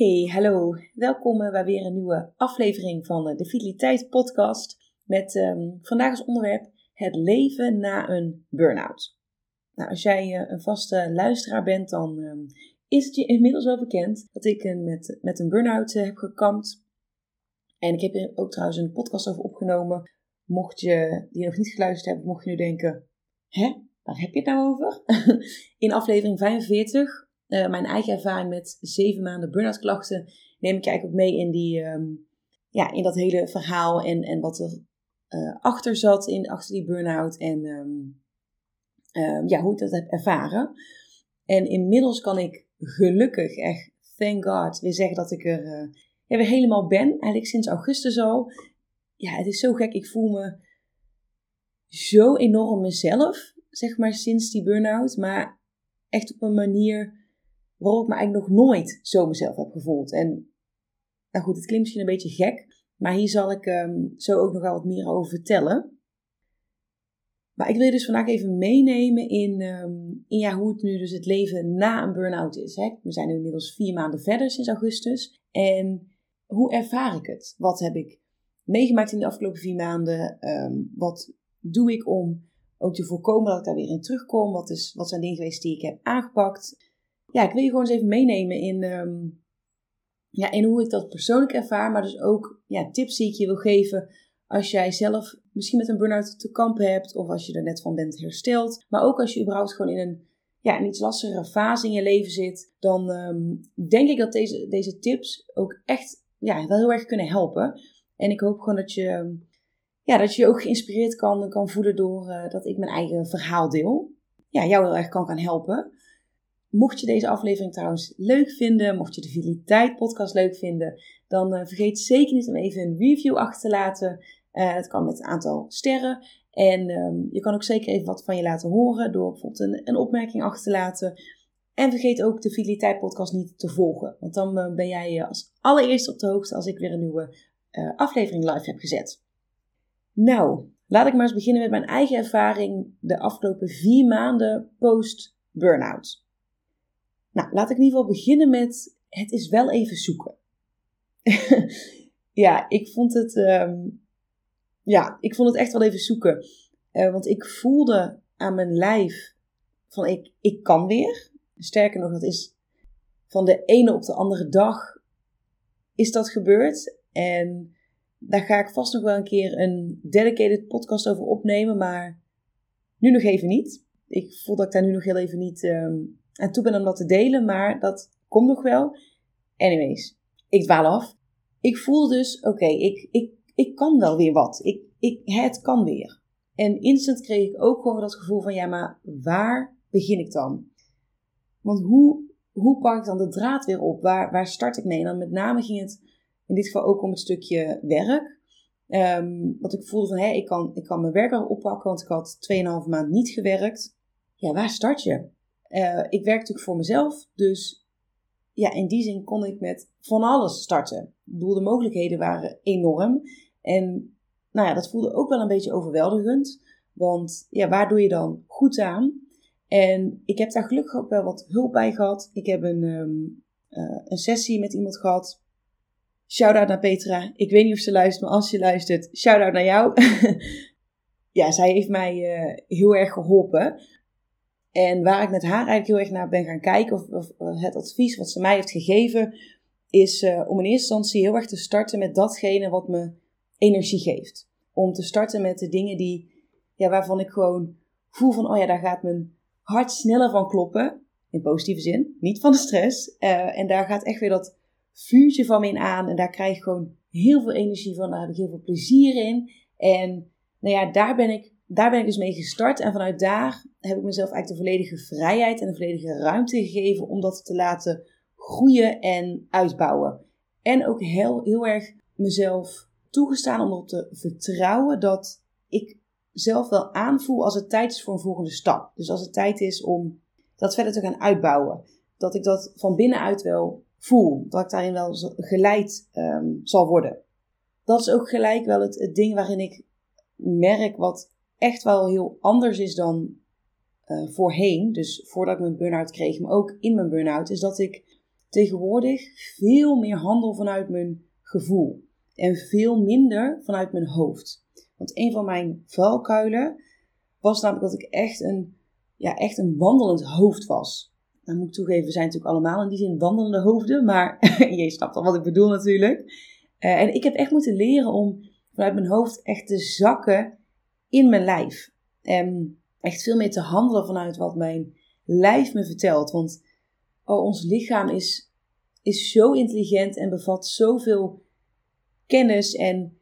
Hey, hallo. Welkom bij weer een nieuwe aflevering van de Vitaliteit Podcast. Met um, vandaag als onderwerp het leven na een burn-out. Nou, als jij uh, een vaste luisteraar bent, dan um, is het je inmiddels wel bekend dat ik met, met een burn-out heb gekampt. En ik heb er ook trouwens een podcast over opgenomen. Mocht je die nog niet geluisterd hebben, mocht je nu denken: hè, waar heb je het nou over? In aflevering 45 uh, mijn eigen ervaring met zeven maanden burn-out klachten neem ik eigenlijk ook mee in, die, um, ja, in dat hele verhaal en, en wat er uh, achter zat in, achter die burn-out en um, um, ja, hoe ik dat heb ervaren. En inmiddels kan ik gelukkig, echt, thank God, weer zeggen dat ik er ja, weer helemaal ben. Eigenlijk sinds augustus al. Ja, het is zo gek. Ik voel me zo enorm mezelf, zeg maar, sinds die burn-out. Maar echt op een manier waarop ik me eigenlijk nog nooit zo mezelf heb gevoeld. En nou goed, het klinkt misschien een beetje gek, maar hier zal ik um, zo ook nog wel wat meer over vertellen. Maar ik wil je dus vandaag even meenemen in, um, in ja, hoe het nu dus het leven na een burn-out is. Hè? We zijn nu inmiddels vier maanden verder sinds augustus. En hoe ervaar ik het? Wat heb ik meegemaakt in de afgelopen vier maanden? Um, wat doe ik om ook te voorkomen dat ik daar weer in terugkom? Wat, is, wat zijn dingen geweest die ik heb aangepakt? Ja, ik wil je gewoon eens even meenemen in, um, ja, in hoe ik dat persoonlijk ervaar. Maar dus ook ja, tips die ik je wil geven als jij zelf misschien met een burn-out te kampen hebt. Of als je er net van bent hersteld. Maar ook als je überhaupt gewoon in een, ja, een iets lastigere fase in je leven zit. Dan um, denk ik dat deze, deze tips ook echt ja, wel heel erg kunnen helpen. En ik hoop gewoon dat je, ja, dat je je ook geïnspireerd kan, kan voelen door uh, dat ik mijn eigen verhaal deel. Ja, jou heel erg kan gaan helpen. Mocht je deze aflevering trouwens leuk vinden, mocht je de Vitaliteit podcast leuk vinden, dan uh, vergeet zeker niet om even een review achter te laten. Uh, het kan met een aantal sterren. En um, je kan ook zeker even wat van je laten horen door bijvoorbeeld een, een opmerking achter te laten. En vergeet ook de Vitaliteit podcast niet te volgen. Want dan uh, ben jij als allereerste op de hoogte als ik weer een nieuwe aflevering live heb gezet. Nou, laat ik maar eens beginnen met mijn eigen ervaring de afgelopen vier maanden post-burnout. Nou, laat ik in ieder geval beginnen met het is wel even zoeken. ja, ik vond het, um, ja, ik vond het echt wel even zoeken. Uh, want ik voelde aan mijn lijf van ik, ik kan weer. Sterker nog, dat is van de ene op de andere dag is dat gebeurd. En daar ga ik vast nog wel een keer een dedicated podcast over opnemen, maar nu nog even niet. Ik voel dat ik daar nu nog heel even niet um, en toe ben om dat te delen, maar dat komt nog wel. Anyways, ik dwaal af. Ik voel dus, oké, ik, ik, ik kan wel weer wat. Ik, ik, het kan weer. En instant kreeg ik ook gewoon dat gevoel van, ja, maar waar begin ik dan? Want hoe, hoe pak ik dan de draad weer op? Waar, waar start ik mee? En dan met name ging het in dit geval ook om het stukje werk. Um, ik voelde van, hé, ik, kan, ik kan mijn werk al oppakken, want ik had 2,5 maand niet gewerkt. Ja, waar start je? Uh, ik werk natuurlijk voor mezelf, dus ja, in die zin kon ik met van alles starten. Ik bedoel, de mogelijkheden waren enorm. En nou ja, dat voelde ook wel een beetje overweldigend. Want ja, waar doe je dan goed aan? En ik heb daar gelukkig ook wel wat hulp bij gehad. Ik heb een, um, uh, een sessie met iemand gehad. Shout-out naar Petra. Ik weet niet of ze luistert, maar als je luistert, shout-out naar jou. ja, zij heeft mij uh, heel erg geholpen. En waar ik met haar eigenlijk heel erg naar ben gaan kijken, of, het advies wat ze mij heeft gegeven, is uh, om in eerste instantie heel erg te starten met datgene wat me energie geeft. Om te starten met de dingen die, ja, waarvan ik gewoon voel van, oh ja, daar gaat mijn hart sneller van kloppen. In positieve zin, niet van de stress. Uh, en daar gaat echt weer dat vuurtje van me in aan. En daar krijg ik gewoon heel veel energie van. Daar heb ik heel veel plezier in. En nou ja, daar ben ik daar ben ik dus mee gestart. En vanuit daar heb ik mezelf eigenlijk de volledige vrijheid en de volledige ruimte gegeven om dat te laten groeien en uitbouwen. En ook heel, heel erg mezelf toegestaan om erop te vertrouwen dat ik zelf wel aanvoel als het tijd is voor een volgende stap. Dus als het tijd is om dat verder te gaan uitbouwen. Dat ik dat van binnenuit wel voel. Dat ik daarin wel geleid um, zal worden. Dat is ook gelijk wel het, ding waarin ik merk wat echt wel heel anders is dan uh, voorheen. Dus voordat ik mijn burn-out kreeg, maar ook in mijn burn-out. Is dat ik tegenwoordig veel meer handel vanuit mijn gevoel. En veel minder vanuit mijn hoofd. Want een van mijn valkuilen was namelijk dat ik echt een, ja, echt een wandelend hoofd was. Dan moet ik toegeven, we zijn natuurlijk allemaal in die zin wandelende hoofden. Maar je snapt al wat ik bedoel natuurlijk. Uh, en ik heb echt moeten leren om vanuit mijn hoofd echt te zakken in mijn lijf. En echt veel meer te handelen vanuit wat mijn lijf me vertelt. Want oh, ons lichaam is, is zo intelligent en bevat zoveel kennis. En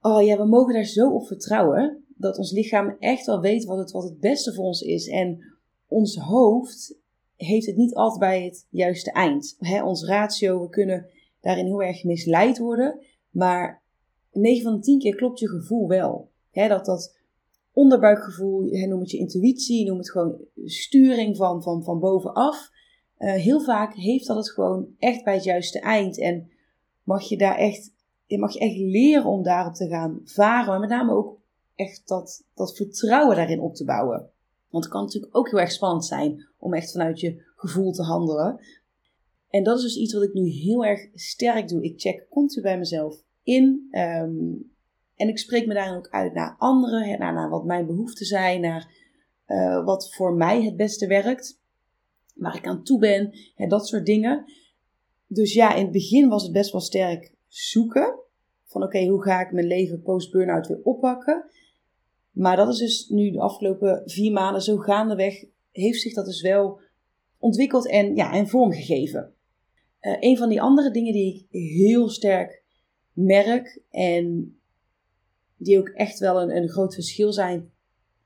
oh ja, we mogen daar zo op vertrouwen. Dat ons lichaam echt wel weet wat het, wat het beste voor ons is. En ons hoofd heeft het niet altijd bij het juiste eind. He, ons ratio, we kunnen daarin heel erg misleid worden. Maar 9 van de 10 keer klopt je gevoel wel. He, dat dat onderbuikgevoel, noem het je intuïtie, noem het gewoon sturing van, van, van bovenaf. Uh, heel vaak heeft dat het gewoon echt bij het juiste eind. En mag je daar echt, mag je echt leren om daarop te gaan varen. Maar met name ook echt dat, dat vertrouwen daarin op te bouwen. Want het kan natuurlijk ook heel erg spannend zijn om echt vanuit je gevoel te handelen. En dat is dus iets wat ik nu heel erg sterk doe. Ik check continu bij mezelf in. Um, en ik spreek me daarin ook uit naar anderen, naar, naar wat mijn behoeften zijn, naar uh, wat voor mij het beste werkt, waar ik aan toe ben, hè, dat soort dingen. Dus ja, in het begin was het best wel sterk zoeken. Van oké, hoe ga ik mijn leven post-burnout weer oppakken? Maar dat is dus nu de afgelopen vier maanden zo gaandeweg, heeft zich dat dus wel ontwikkeld en, ja, en vormgegeven. Uh, een van die andere dingen die ik heel sterk merk en die ook echt wel een, een groot verschil zijn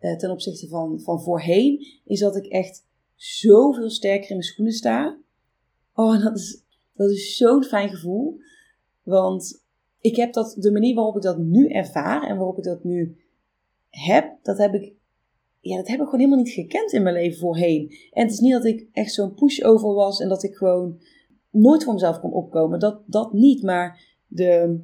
uh, ten opzichte van, van voorheen, is dat ik echt zoveel sterker in mijn schoenen sta. Oh, dat is, dat is zo'n fijn gevoel. Want ik heb dat, de manier waarop ik dat nu ervaar en waarop ik dat nu heb, dat heb ik, ja, dat heb ik gewoon helemaal niet gekend in mijn leven voorheen. En het is niet dat ik echt zo'n pushover was en dat ik gewoon nooit voor mezelf kon opkomen. Dat, dat niet, maar de,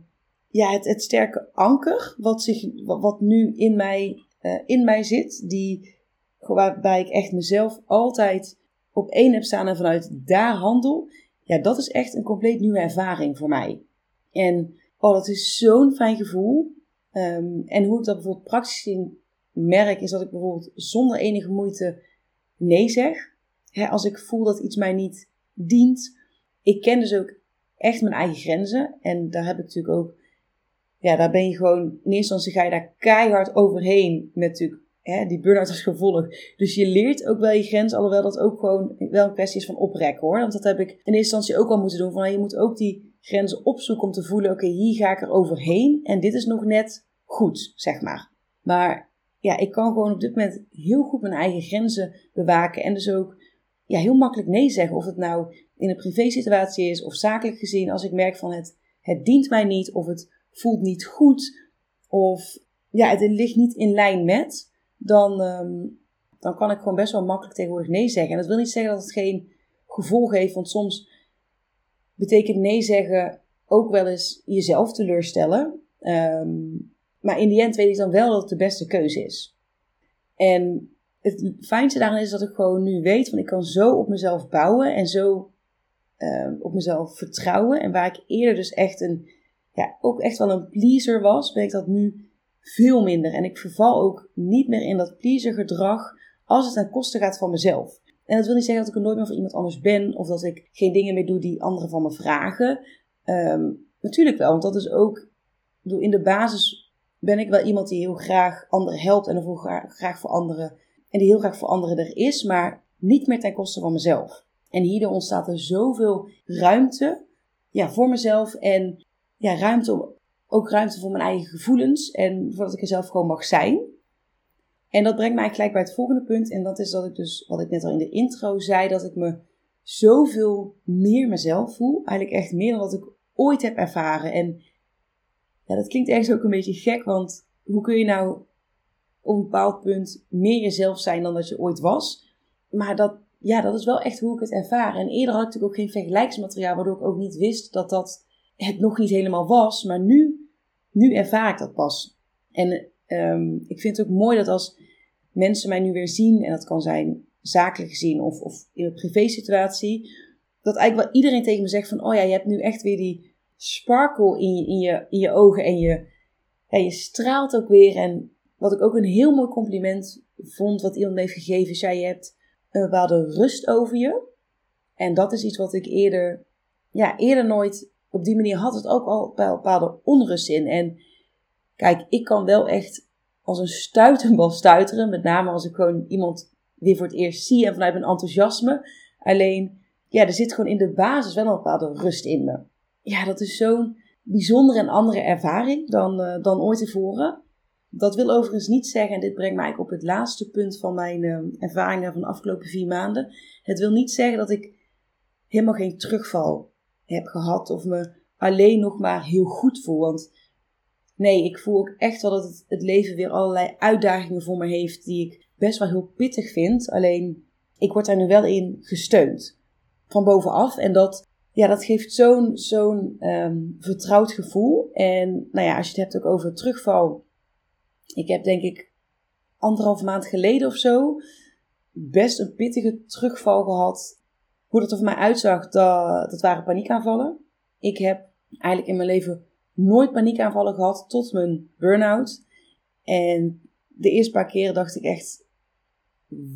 ja, het, het sterke anker wat, zich, wat, nu in mij, uh, in mij zit, die, waarbij ik echt mezelf altijd op één heb staan en vanuit daar handel, ja, dat is echt een compleet nieuwe ervaring voor mij. En oh, dat is zo'n fijn gevoel. Um, en hoe ik dat bijvoorbeeld praktisch in merk, is dat ik bijvoorbeeld zonder enige moeite nee zeg. als ik voel dat iets mij niet dient. Ik ken dus ook echt mijn eigen grenzen. En daar heb ik natuurlijk ook ja, daar ben je gewoon, in eerste instantie ga je daar keihard overheen met natuurlijk hè, die burn-out als gevolg. Dus je leert ook wel je grens, alhoewel dat ook gewoon wel een kwestie is van oprekken hoor. Want dat heb ik in eerste instantie ook al moeten doen. Van, je moet ook die grenzen opzoeken om te voelen, oké, hier ga ik er overheen en dit is nog net goed, zeg maar. Maar ja, ik kan gewoon op dit moment heel goed mijn eigen grenzen bewaken en dus ook ja, heel makkelijk nee zeggen. Of het nou in een privé situatie is of zakelijk gezien, als ik merk van het, het dient mij niet of het voelt niet goed of ja, het ligt niet in lijn met, dan, ehm, dan kan ik gewoon best wel makkelijk tegenwoordig nee zeggen. En dat wil niet zeggen dat het geen gevolg heeft, want soms betekent nee zeggen ook wel eens jezelf teleurstellen. Um, maar in die end weet ik dan wel dat het de beste keuze is. En het fijnste daarin is dat ik gewoon nu weet, van ik kan zo op mezelf bouwen en zo um, op mezelf vertrouwen. En waar ik eerder dus echt een ja, ook echt wel een pleaser was, ben ik dat nu veel minder. En ik verval ook niet meer in dat pleaser gedrag als het ten koste gaat van mezelf. En dat wil niet zeggen dat ik er nooit meer voor iemand anders ben of dat ik geen dingen meer doe die anderen van me vragen. Um, natuurlijk wel, want dat is ook, in de basis ben ik wel iemand die heel graag anderen helpt en ervoor graag, graag voor anderen en die heel graag voor anderen er is, maar niet meer ten koste van mezelf. En hierdoor ontstaat er zoveel ruimte ja, voor mezelf en ja, ruimte om, ook ruimte voor mijn eigen gevoelens en voordat ik er zelf gewoon mag zijn. En dat brengt mij gelijk bij het volgende punt. En dat is dat ik dus, wat ik net al in de intro zei, dat ik me zoveel meer mezelf voel. Eigenlijk echt meer dan wat ik ooit heb ervaren. En ja, dat klinkt ergens ook een beetje gek, want hoe kun je nou op een bepaald punt meer jezelf zijn dan dat je ooit was? Maar dat, ja, dat is wel echt hoe ik het ervaar. En eerder had ik natuurlijk ook geen vergelijksmateriaal, waardoor ik ook niet wist dat dat het nog niet helemaal was. Maar nu, nu ervaar ik dat pas. En um, ik vind het ook mooi dat als mensen mij nu weer zien, en dat kan zijn zakelijk gezien of, of in een privé situatie, dat eigenlijk wel iedereen tegen me zegt van, oh ja, je hebt nu echt weer die sparkle in je, in je, in je ogen en je, je straalt ook weer. En wat ik ook een heel mooi compliment vond, wat iemand me heeft gegeven, is, ja, je hebt een bepaalde rust over je. En dat is iets wat ik eerder, ja, eerder nooit op die manier had het ook al een bepaalde onrust in. En kijk, ik kan wel echt als een stuitenbal stuiteren. Met name als ik gewoon iemand weer voor het eerst zie en vanuit mijn enthousiasme. Alleen, ja, er zit gewoon in de basis wel een bepaalde rust in me. Ja, dat is zo'n bijzondere en andere ervaring dan, uh, dan ooit tevoren. Dat wil overigens niet zeggen, en dit brengt mij op het laatste punt van mijn uh, ervaringen van de afgelopen vier maanden. Het wil niet zeggen dat ik helemaal geen terugval heb gehad of me alleen nog maar heel goed voel. Want nee, ik voel ook echt wel dat het, het leven weer allerlei uitdagingen voor me heeft die ik best wel heel pittig vind. Alleen ik word daar nu wel in gesteund van bovenaf. En dat, ja, dat geeft zo'n zo'n um, vertrouwd gevoel. En nou ja, als je het hebt ook over terugval. Ik heb denk ik anderhalf maand geleden of zo best een pittige terugval gehad. Hoe dat er voor mij uitzag, dat, dat waren paniekaanvallen. Ik heb eigenlijk in mijn leven nooit paniekaanvallen gehad tot mijn burn-out. En de eerste paar keren dacht ik echt,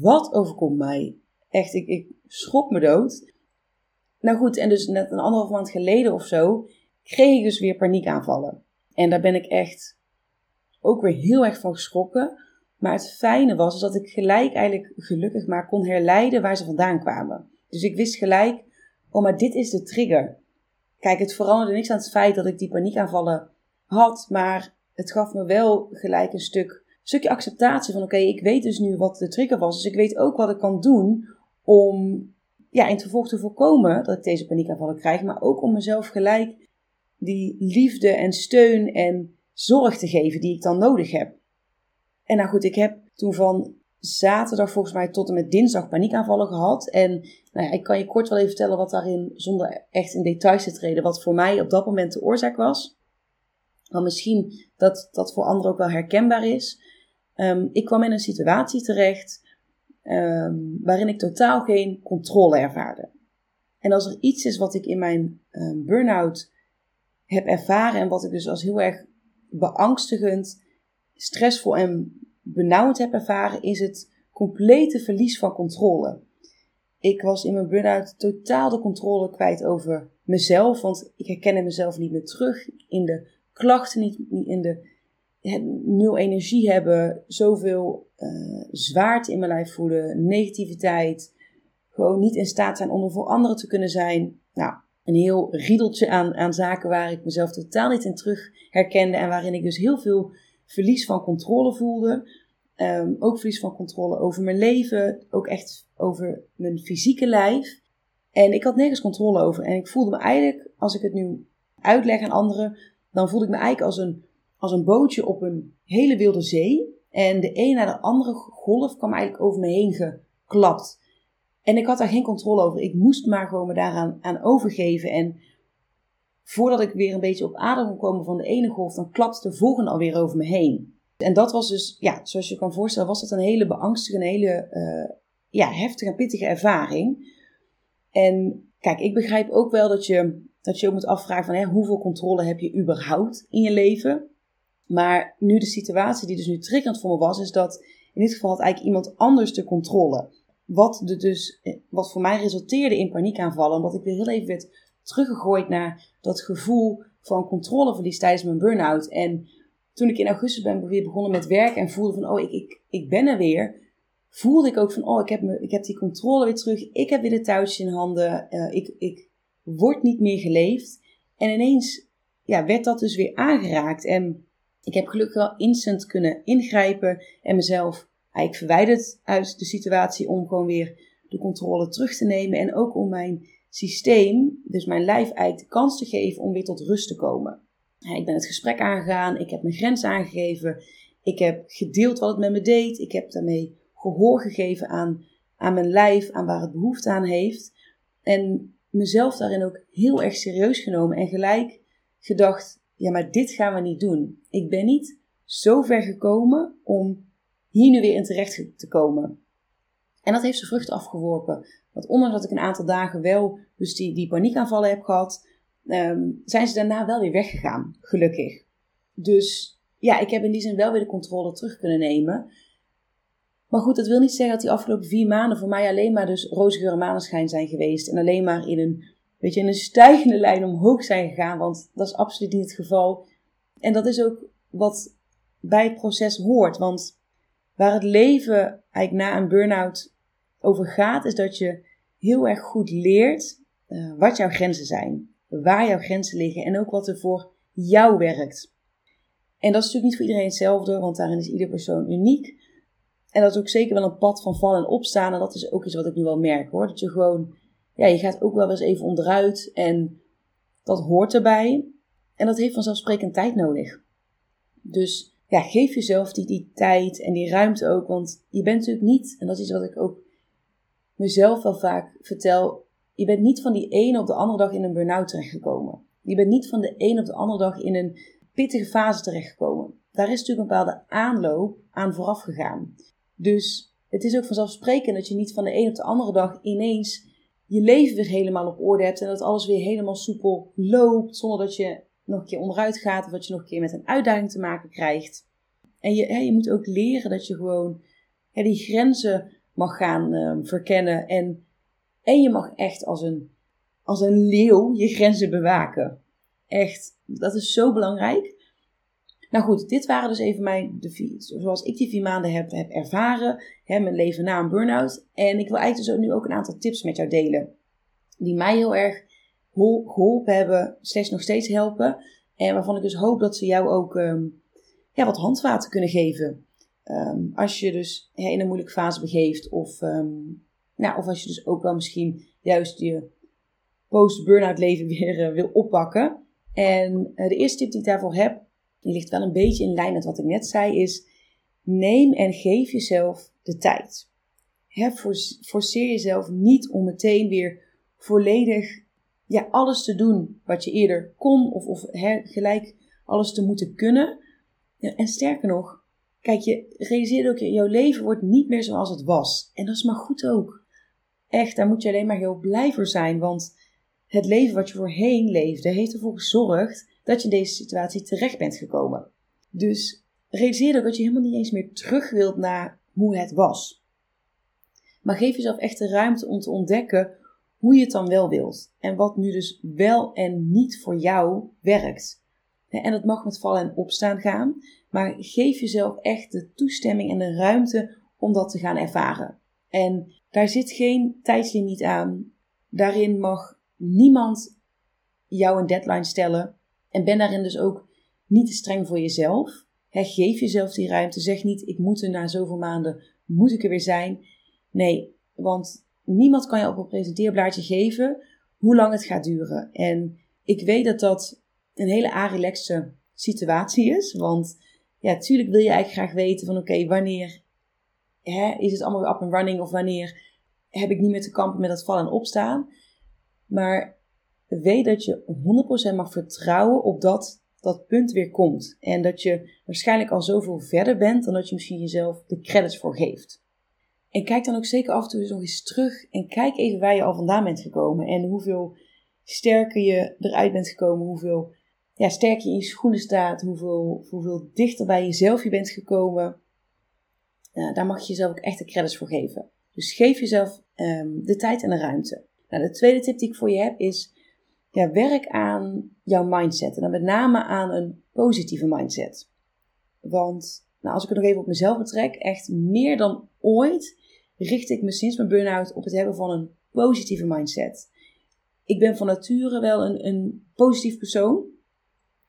wat overkomt mij? Echt, ik, ik schrok me dood. Nou goed, en dus net een anderhalf maand geleden of zo kreeg ik dus weer paniekaanvallen. En daar ben ik echt ook weer heel erg van geschrokken. Maar het fijne was dat ik gelijk eigenlijk gelukkig maar kon herleiden waar ze vandaan kwamen. Dus ik wist gelijk, oh maar dit is de trigger. Kijk, het veranderde niks aan het feit dat ik die paniekaanvallen had, maar het gaf me wel gelijk een stuk, stukje acceptatie van oké, ik weet dus nu wat de trigger was, dus ik weet ook wat ik kan doen om ja, in het vervolg te voorkomen dat ik deze paniekaanvallen krijg, maar ook om mezelf gelijk die liefde en steun en zorg te geven die ik dan nodig heb. En nou goed, ik heb toen van zaterdag volgens mij tot en met dinsdag paniekaanvallen gehad. En nou ja, ik kan je kort wel even vertellen wat daarin, zonder echt in details te treden, wat voor mij op dat moment de oorzaak was. Maar misschien dat dat voor anderen ook wel herkenbaar is. Um, ik kwam in een situatie terecht um, waarin ik totaal geen controle ervaarde. En als er iets is wat ik in mijn um, burn-out heb ervaren en wat ik dus als heel erg beangstigend, stressvol en benauwd heb ervaren, is het complete verlies van controle. Ik was in mijn burn-out totaal de controle kwijt over mezelf, want ik herkende mezelf niet meer terug in de klachten, niet, in de nul energie hebben, zoveel uh, zwaarte in mijn lijf voelen, negativiteit, gewoon niet in staat zijn om er voor anderen te kunnen zijn. Nou, een heel riedeltje aan, aan zaken waar ik mezelf totaal niet in terug herkende en waarin ik dus heel veel verlies van controle voelde. Um, ook verlies van controle over mijn leven, ook echt over mijn fysieke lijf. En ik had nergens controle over. En ik voelde me eigenlijk, als ik het nu uitleg aan anderen, dan voelde ik me eigenlijk als een, als een bootje op een hele wilde zee. En de een naar de andere golf kwam eigenlijk over me heen geklapt. En ik had daar geen controle over. Ik moest maar gewoon me daaraan aan overgeven. En voordat ik weer een beetje op adem kon komen van de ene golf, dan klapte de volgende alweer over me heen. En dat was dus, ja, zoals je kan voorstellen, was dat een hele beangstigende, hele uh, ja, heftige en pittige ervaring. En kijk, ik begrijp ook wel dat je, dat je ook moet afvragen van hè, hoeveel controle heb je überhaupt in je leven. Maar nu de situatie die dus nu triggerend voor me was, is dat in dit geval had eigenlijk iemand anders de controle. Wat, de dus, wat voor mij resulteerde in paniekaanvallen, omdat ik weer heel even werd teruggegooid naar dat gevoel van controleverlies tijdens mijn burn-out. En toen ik in augustus ben weer begonnen met werken en voelde van, oh, ik, ik, ik ben er weer, voelde ik ook van, oh, ik heb, me, ik heb die controle weer terug, ik heb weer de touwtjes in handen, uh, ik, ik word niet meer geleefd. En ineens ja, werd dat dus weer aangeraakt. En ik heb gelukkig wel instant kunnen ingrijpen en mezelf eigenlijk verwijderd uit de situatie om gewoon weer de controle terug te nemen. En ook om mijn systeem, dus mijn lijf eigenlijk de kans te geven om weer tot rust te komen. Ik ben het gesprek aangegaan, ik heb mijn grens aangegeven, ik heb gedeeld wat het met me deed, ik heb daarmee gehoor gegeven aan, aan mijn lijf, aan waar het behoefte aan heeft. En mezelf daarin ook heel erg serieus genomen en gelijk gedacht, ja maar dit gaan we niet doen. Ik ben niet zo ver gekomen om hier nu weer in terecht te komen. En dat heeft zijn vruchten afgeworpen. Want ondanks dat ik een aantal dagen wel dus die, die paniekaanvallen heb gehad, ehm, zijn ze daarna wel weer weggegaan, gelukkig. Dus ja, ik heb in die zin wel weer de controle terug kunnen nemen. Maar goed, dat wil niet zeggen dat die afgelopen vier maanden voor mij alleen maar dus roze geur maneschijn zijn geweest. En alleen maar in een, weet je, in een stijgende lijn omhoog zijn gegaan. Want dat is absoluut niet het geval. En dat is ook wat bij het proces hoort. Want waar het leven eigenlijk na een burn-out over gaat, is dat je heel erg goed leert uh, wat jouw grenzen zijn. Waar jouw grenzen liggen en ook wat er voor jou werkt. En dat is natuurlijk niet voor iedereen hetzelfde, want daarin is ieder persoon uniek. En dat is ook zeker wel een pad van vallen en opstaan. En dat is ook iets wat ik nu wel merk hoor. Dat je gewoon, ja, je gaat ook wel eens even onderuit. En dat hoort erbij. En dat heeft vanzelfsprekend tijd nodig. Dus ja, geef jezelf die, die tijd en die ruimte ook. Want je bent natuurlijk niet, en dat is iets wat ik ook mezelf wel vaak vertel. Je bent niet van die ene op de andere dag in een burn-out terechtgekomen. Je bent niet van de ene op de andere dag in een pittige fase terechtgekomen. Daar is natuurlijk een bepaalde aanloop aan vooraf gegaan. Dus het is ook vanzelfsprekend dat je niet van de een op de andere dag ineens je leven weer helemaal op orde hebt en dat alles weer helemaal soepel loopt, zonder dat je nog een keer onderuit gaat of dat je nog een keer met een uitdaging te maken krijgt. En je, je moet ook leren dat je gewoon die grenzen mag gaan uh, verkennen en, en je mag echt als een, als een leeuw je grenzen bewaken. Echt, dat is zo belangrijk. Nou goed, dit waren dus even mijn, de vier, zoals ik die vier maanden heb, heb ervaren. Hè, mijn leven na een burn-out. En ik wil eigenlijk dus nu ook een aantal tips met jou delen. Die mij heel erg geholpen hebben, steeds nog steeds helpen. En waarvan ik dus hoop dat ze jou ook um, ja, wat handvaten kunnen geven. Um, als je dus in een moeilijke fase begeeft. Of, nou, of als je dus ook wel misschien juist je post-burn-out leven weer uh, wil oppakken. En uh, de eerste tip die ik daarvoor heb, die ligt wel een beetje in lijn met wat ik net zei, is neem en geef jezelf de tijd. Forceer jezelf niet om meteen weer volledig ja, alles te doen wat je eerder kon of, of gelijk alles te moeten kunnen. Ja, en sterker nog, kijk, je realiseert ook, jouw leven wordt niet meer zoals het was. En dat is maar goed ook. Echt, daar moet je alleen maar heel blij voor zijn, want het leven wat je voorheen leefde heeft ervoor gezorgd dat je in deze situatie terecht bent gekomen. Dus realiseer ook dat je helemaal niet eens meer terug wilt naar hoe het was. Maar geef jezelf echt de ruimte om te ontdekken hoe je het dan wel wilt. En wat nu dus wel en niet voor jou werkt. En dat mag met vallen en opstaan gaan. Maar geef jezelf echt de toestemming en de ruimte om dat te gaan ervaren. En daar zit geen tijdslimiet aan. Daarin mag niemand jou een deadline stellen. En ben daarin dus ook niet te streng voor jezelf. geef jezelf die ruimte. Zeg niet, ik moet er na zoveel maanden, moet ik er weer zijn. Nee, want niemand kan je op een presenteerblaadje geven hoe lang het gaat duren. En ik weet dat dat een hele arilexe situatie is. Want ja, natuurlijk wil je eigenlijk graag weten van oké, wanneer hè, is het allemaal weer up and running? Of wanneer heb ik niet meer te kampen met dat vallen en opstaan? Maar weet dat je 100% mag vertrouwen op dat dat punt weer komt. En dat je waarschijnlijk al zoveel verder bent dan dat je misschien jezelf de credits voor geeft. En kijk dan ook zeker af en toe nog eens terug en kijk even waar je al vandaan bent gekomen. En hoeveel sterker je eruit bent gekomen, hoeveel ja, sterker je in je schoenen staat, hoeveel, hoeveel dichter bij jezelf je bent gekomen. daar mag je jezelf ook echt de credits voor geven. Dus geef jezelf um, de tijd en de ruimte. Nou, de tweede tip die ik voor je heb is ja, werk aan jouw mindset. En dan met name aan een positieve mindset. Want nou, als ik het nog even op mezelf betrek, echt meer dan ooit richt ik me sinds mijn burn-out op het hebben van een positieve mindset. Ik ben van nature wel een, een positief persoon,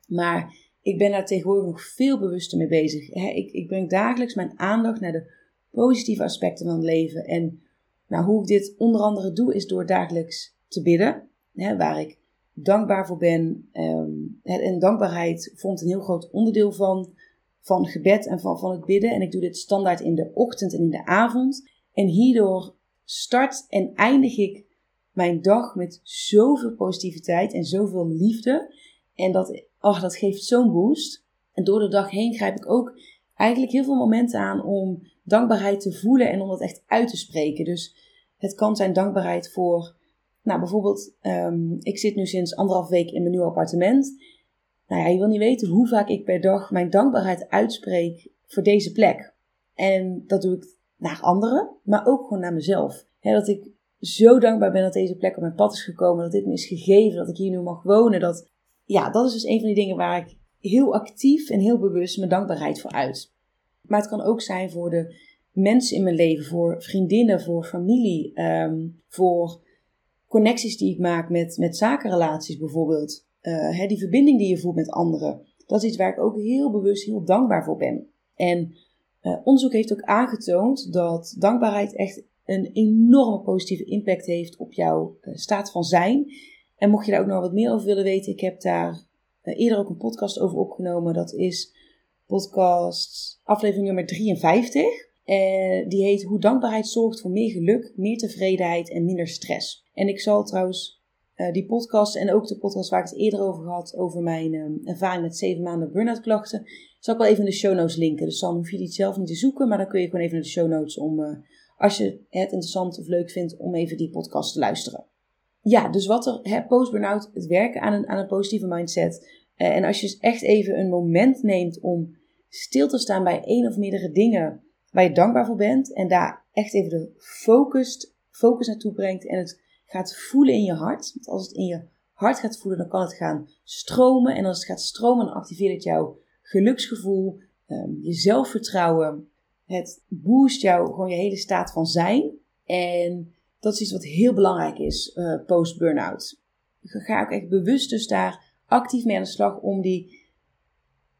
maar ik ben daar tegenwoordig nog veel bewuster mee bezig. ik, ik breng dagelijks mijn aandacht naar de positieve aspecten van het leven. En nou, hoe ik dit onder andere doe, is door dagelijks te bidden. Waar ik dankbaar voor ben. Um, en dankbaarheid vormt een heel groot onderdeel van, van gebed en van, van het bidden. En ik doe dit standaard in de ochtend en in de avond. En hierdoor start en eindig ik mijn dag met zoveel positiviteit en zoveel liefde. En dat, oh, dat geeft zo'n boost. En door de dag heen grijp ik ook eigenlijk heel veel momenten aan om dankbaarheid te voelen en om dat echt uit te spreken. Dus het kan zijn dankbaarheid voor, nou bijvoorbeeld, um, ik zit nu sinds anderhalf week in mijn nieuwe appartement. Nou ja, je wil niet weten hoe vaak ik per dag mijn dankbaarheid uitspreek voor deze plek. En dat doe ik naar anderen, maar ook gewoon naar mezelf. dat ik zo dankbaar ben dat deze plek op mijn pad is gekomen, dat dit me is gegeven, dat ik hier nu mag wonen. Dat, ja, dat is dus een van die dingen waar ik heel actief en heel bewust mijn dankbaarheid voor uit. Maar het kan ook zijn voor de mensen in mijn leven, voor vriendinnen, voor familie, ehm, voor connecties die ik maak met, met zakenrelaties bijvoorbeeld. Uh, die verbinding die je voelt met anderen. Dat is iets waar ik ook heel bewust heel dankbaar voor ben. En uh, onderzoek heeft ook aangetoond dat dankbaarheid echt een enorme positieve impact heeft op jouw uh, staat van zijn. En mocht je daar ook nog wat meer over willen weten, ik heb daar eerder ook een podcast over opgenomen. Dat is podcast aflevering nummer 53. Uh, die heet Hoe dankbaarheid zorgt voor meer geluk, meer tevredenheid en minder stress. En ik zal trouwens uh, die podcast en ook de podcast waar ik het eerder over had, over mijn ervaring met 7 maanden burn-out klachten, zal ik wel even in de show notes linken. Dus dan hoef je die zelf niet te zoeken, maar dan kun je gewoon even naar de show notes om, als je het interessant of leuk vindt, om even die podcast te luisteren. Ja, dus wat er, post-burn-out, het werken aan een, aan een positieve mindset. en als je dus echt even een moment neemt om stil te staan bij één of meerdere dingen waar je dankbaar voor bent. En daar echt even de focus, focus naartoe brengt. En het gaat voelen in je hart. Want als het in je hart gaat voelen, dan kan het gaan stromen. En als het gaat stromen, dan activeert het jouw geluksgevoel, um, je zelfvertrouwen. Het boost jou gewoon je hele staat van zijn. En dat is iets wat heel belangrijk is uh, post-burnout. Ga ook echt bewust dus daar actief mee aan de slag om die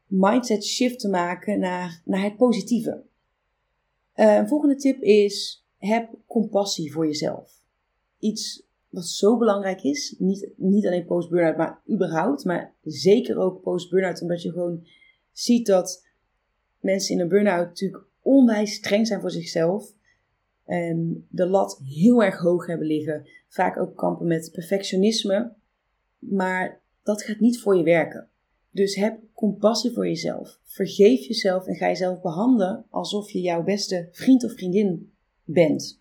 mindset shift te maken naar, naar het positieve. Uh, een volgende tip is: heb compassie voor jezelf. Iets wat zo belangrijk is, niet, niet alleen post-burnout, maar überhaupt, maar zeker ook post-burnout, omdat je gewoon ziet dat mensen in een burn-out natuurlijk onwijs streng zijn voor zichzelf en de lat heel erg hoog hebben liggen. Vaak ook kampen met perfectionisme, maar dat gaat niet voor je werken. Dus heb compassie voor jezelf. Vergeef jezelf en ga jezelf behandelen alsof je jouw beste vriend of vriendin bent.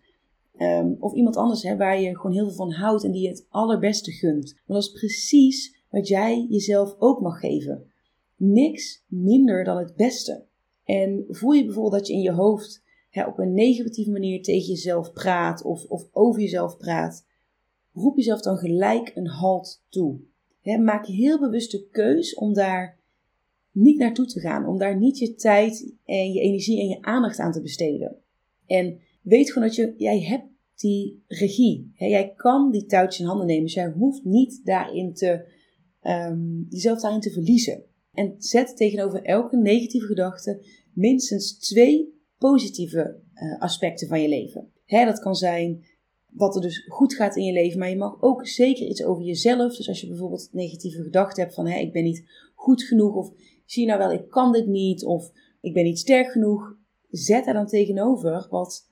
Ehm, of iemand anders hè, waar je gewoon heel veel van houdt en die je het allerbeste gunt. Want dat is precies wat jij jezelf ook mag geven. Niks minder dan het beste. En voel je bijvoorbeeld dat je in je hoofd hè, op een negatieve manier tegen jezelf praat of, of over jezelf praat, roep jezelf dan gelijk een halt toe maak heel bewust de keus om daar niet naartoe te gaan. Om daar niet je tijd en je energie en je aandacht aan te besteden. En weet gewoon dat je, jij hebt die regie. He, jij kan die touwtjes in handen nemen. Dus jij hoeft niet daarin te, um, jezelf daarin te verliezen. En zet tegenover elke negatieve gedachte minstens twee positieve uh, aspecten van je leven. He, dat kan zijn wat er dus goed gaat in je leven. Maar je mag ook zeker iets over jezelf. Dus als je bijvoorbeeld negatieve gedachten hebt van hé, ik ben niet goed genoeg. Of zie je nou wel, ik kan dit niet. Of ik ben niet sterk genoeg. Zet daar dan tegenover wat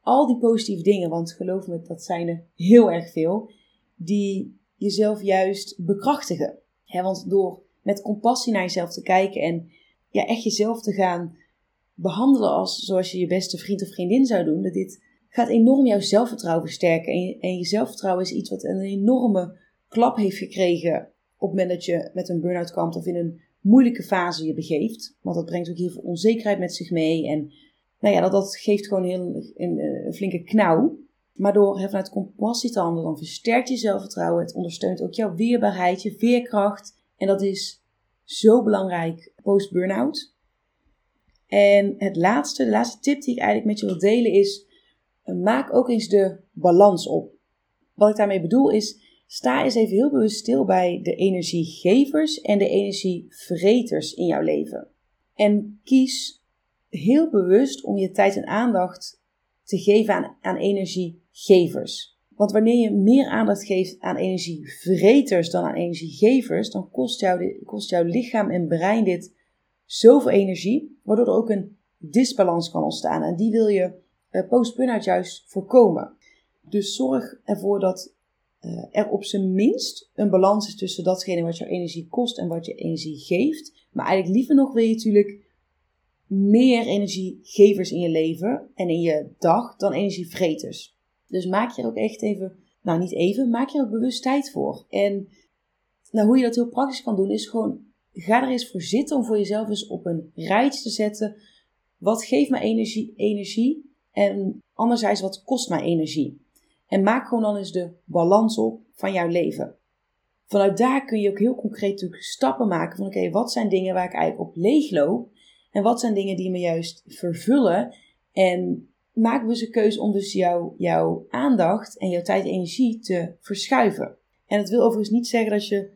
al die positieve dingen, want geloof me, dat zijn er heel erg veel, die jezelf juist bekrachtigen. want door met compassie naar jezelf te kijken en ja, echt jezelf te gaan behandelen als zoals je je beste vriend of vriendin zou doen, dat dit gaat enorm jouw zelfvertrouwen versterken. En je, en je zelfvertrouwen is iets wat een enorme klap heeft gekregen op het moment dat je met een burn-out kampt of in een moeilijke fase je begeeft. Want dat brengt ook heel veel onzekerheid met zich mee. En nou ja, dat, dat geeft gewoon heel, een, een flinke knauw. Maar door vanuit compassie te handelen, dan versterkt je zelfvertrouwen. Het ondersteunt ook jouw weerbaarheid, je veerkracht. En dat is zo belangrijk post-burn-out. En het laatste, de laatste tip die ik eigenlijk met je wil delen is maak ook eens de balans op. Wat ik daarmee bedoel is, sta eens even heel bewust stil bij de energiegevers en de energievreters in jouw leven. En kies heel bewust om je tijd en aandacht te geven aan, energiegevers. Want wanneer je meer aandacht geeft aan energievreters dan aan energiegevers, dan kost, kost jouw lichaam en brein dit zoveel energie, waardoor er ook een disbalans kan ontstaan. En die wil je uh, post-burnout juist voorkomen. Dus zorg ervoor dat uh, er op zijn minst een balans is tussen datgene wat jouw energie kost en wat je energie geeft. Maar eigenlijk liever nog wil je natuurlijk meer energiegevers in je leven en in je dag dan energievreters. Dus maak je er ook echt even, nou niet even, maak je er ook bewust tijd voor. En nou, hoe je dat heel praktisch kan doen is gewoon, ga er eens voor zitten om voor jezelf eens op een rijtje te zetten. Wat geeft mij energie, energie en anderzijds wat kost mij energie? En maak gewoon dan eens de balans op van jouw leven. Vanuit daar kun je ook heel concreet stappen maken van oké, wat zijn dingen waar ik eigenlijk op leeg loop en wat zijn dingen die me juist vervullen? En maak dus een keuze om dus jouw, jouw aandacht en jouw tijd en energie te verschuiven. En dat wil overigens niet zeggen dat je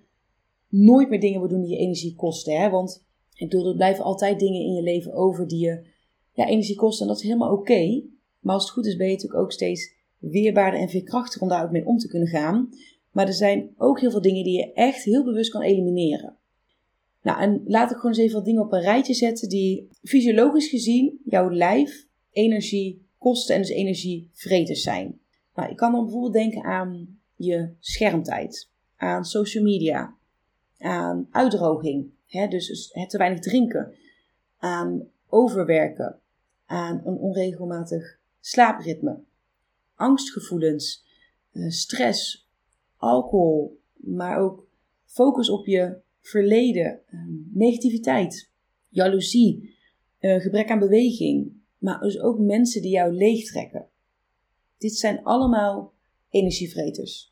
nooit meer dingen wil doen die je energie kosten. Hè? Want ik bedoel, er blijven altijd dingen in je leven over die je ja, energie kosten. En dat is helemaal oké. Maar als het goed is, ben je natuurlijk ook steeds weerbaarder en veerkrachtiger om daar ook mee om te kunnen gaan. Maar er zijn ook heel veel dingen die je echt heel bewust kan elimineren. Nou, en laat ik gewoon eens even wat dingen op een rijtje zetten die fysiologisch gezien jouw lijf energie kosten en dus energievreters zijn. Nou, ik kan dan bijvoorbeeld denken aan je schermtijd, aan social media, aan uitdroging, hè, dus te weinig drinken, aan overwerken, aan een onregelmatig slaapritme, angstgevoelens, eh, stress, alcohol, maar ook focus op je verleden, ehm, negativiteit, jaloezie, eh, gebrek aan beweging, maar dus ook mensen die jou leegtrekken. Dit zijn allemaal energievreters.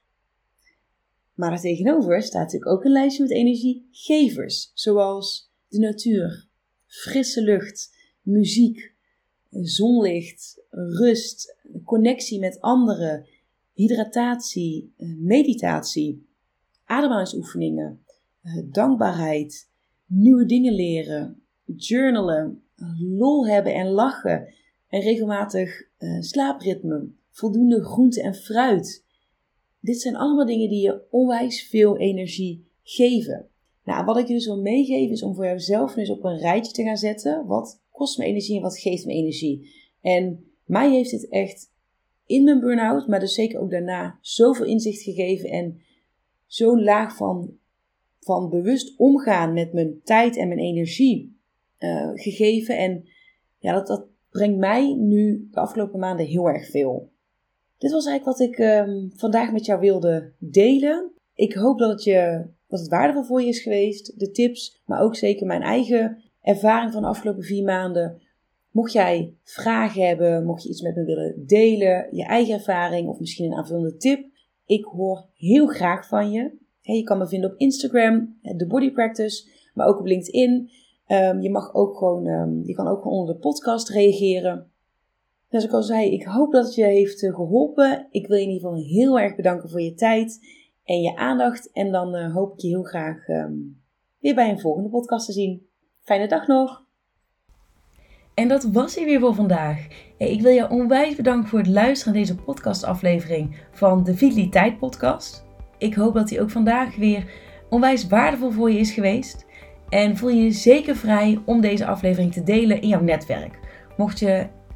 Maar er tegenover staat natuurlijk ook een lijstje met energiegevers, zoals de natuur, frisse lucht, muziek, zonlicht, rust, connectie met anderen, hydratatie, eh, meditatie, ademhalingsoefeningen, eh, dankbaarheid, nieuwe dingen leren, journalen, lol hebben en lachen en regelmatig uh, slaapritme, voldoende groente en fruit. Dit zijn allemaal dingen die je onwijs veel energie geven. Nou, wat ik je dus wil meegeven is om voor jezelf eens op een rijtje te gaan zetten. Wat kost me energie en wat geeft me energie? En mij heeft dit echt in mijn burn-out, maar dus zeker ook daarna, zoveel inzicht gegeven en zo'n laag van, van bewust omgaan met mijn tijd en mijn energie uh, gegeven. En ja, dat, dat brengt mij nu de afgelopen maanden heel erg veel. Dit was eigenlijk wat ik um, vandaag met jou wilde delen. Ik hoop dat het, je, dat het waardevol voor je is geweest, de tips, maar ook zeker mijn eigen ervaring van de afgelopen vier maanden. Mocht jij vragen hebben, mocht je iets met me willen delen, je eigen ervaring of misschien een aanvullende tip, ik hoor heel graag van je. je kan me vinden op Instagram, de Body Practice, maar ook op LinkedIn. Um, je mag ook gewoon, um, je kan ook gewoon onder de podcast reageren. Zoals ik al zei, ik hoop dat het je heeft eh, geholpen. Ik wil je in ieder geval heel erg bedanken voor je tijd en je aandacht. En dan uh, hoop ik je heel graag um, weer bij een volgende podcast te zien. Fijne dag nog! En dat was hij weer voor vandaag. Ik wil je onwijs bedanken voor het luisteren naar deze podcastaflevering van de Vitaliteit Podcast. Ik hoop dat hij ook vandaag weer onwijs waardevol voor je is geweest. En voel je je zeker vrij om deze aflevering te delen in jouw netwerk. Mocht je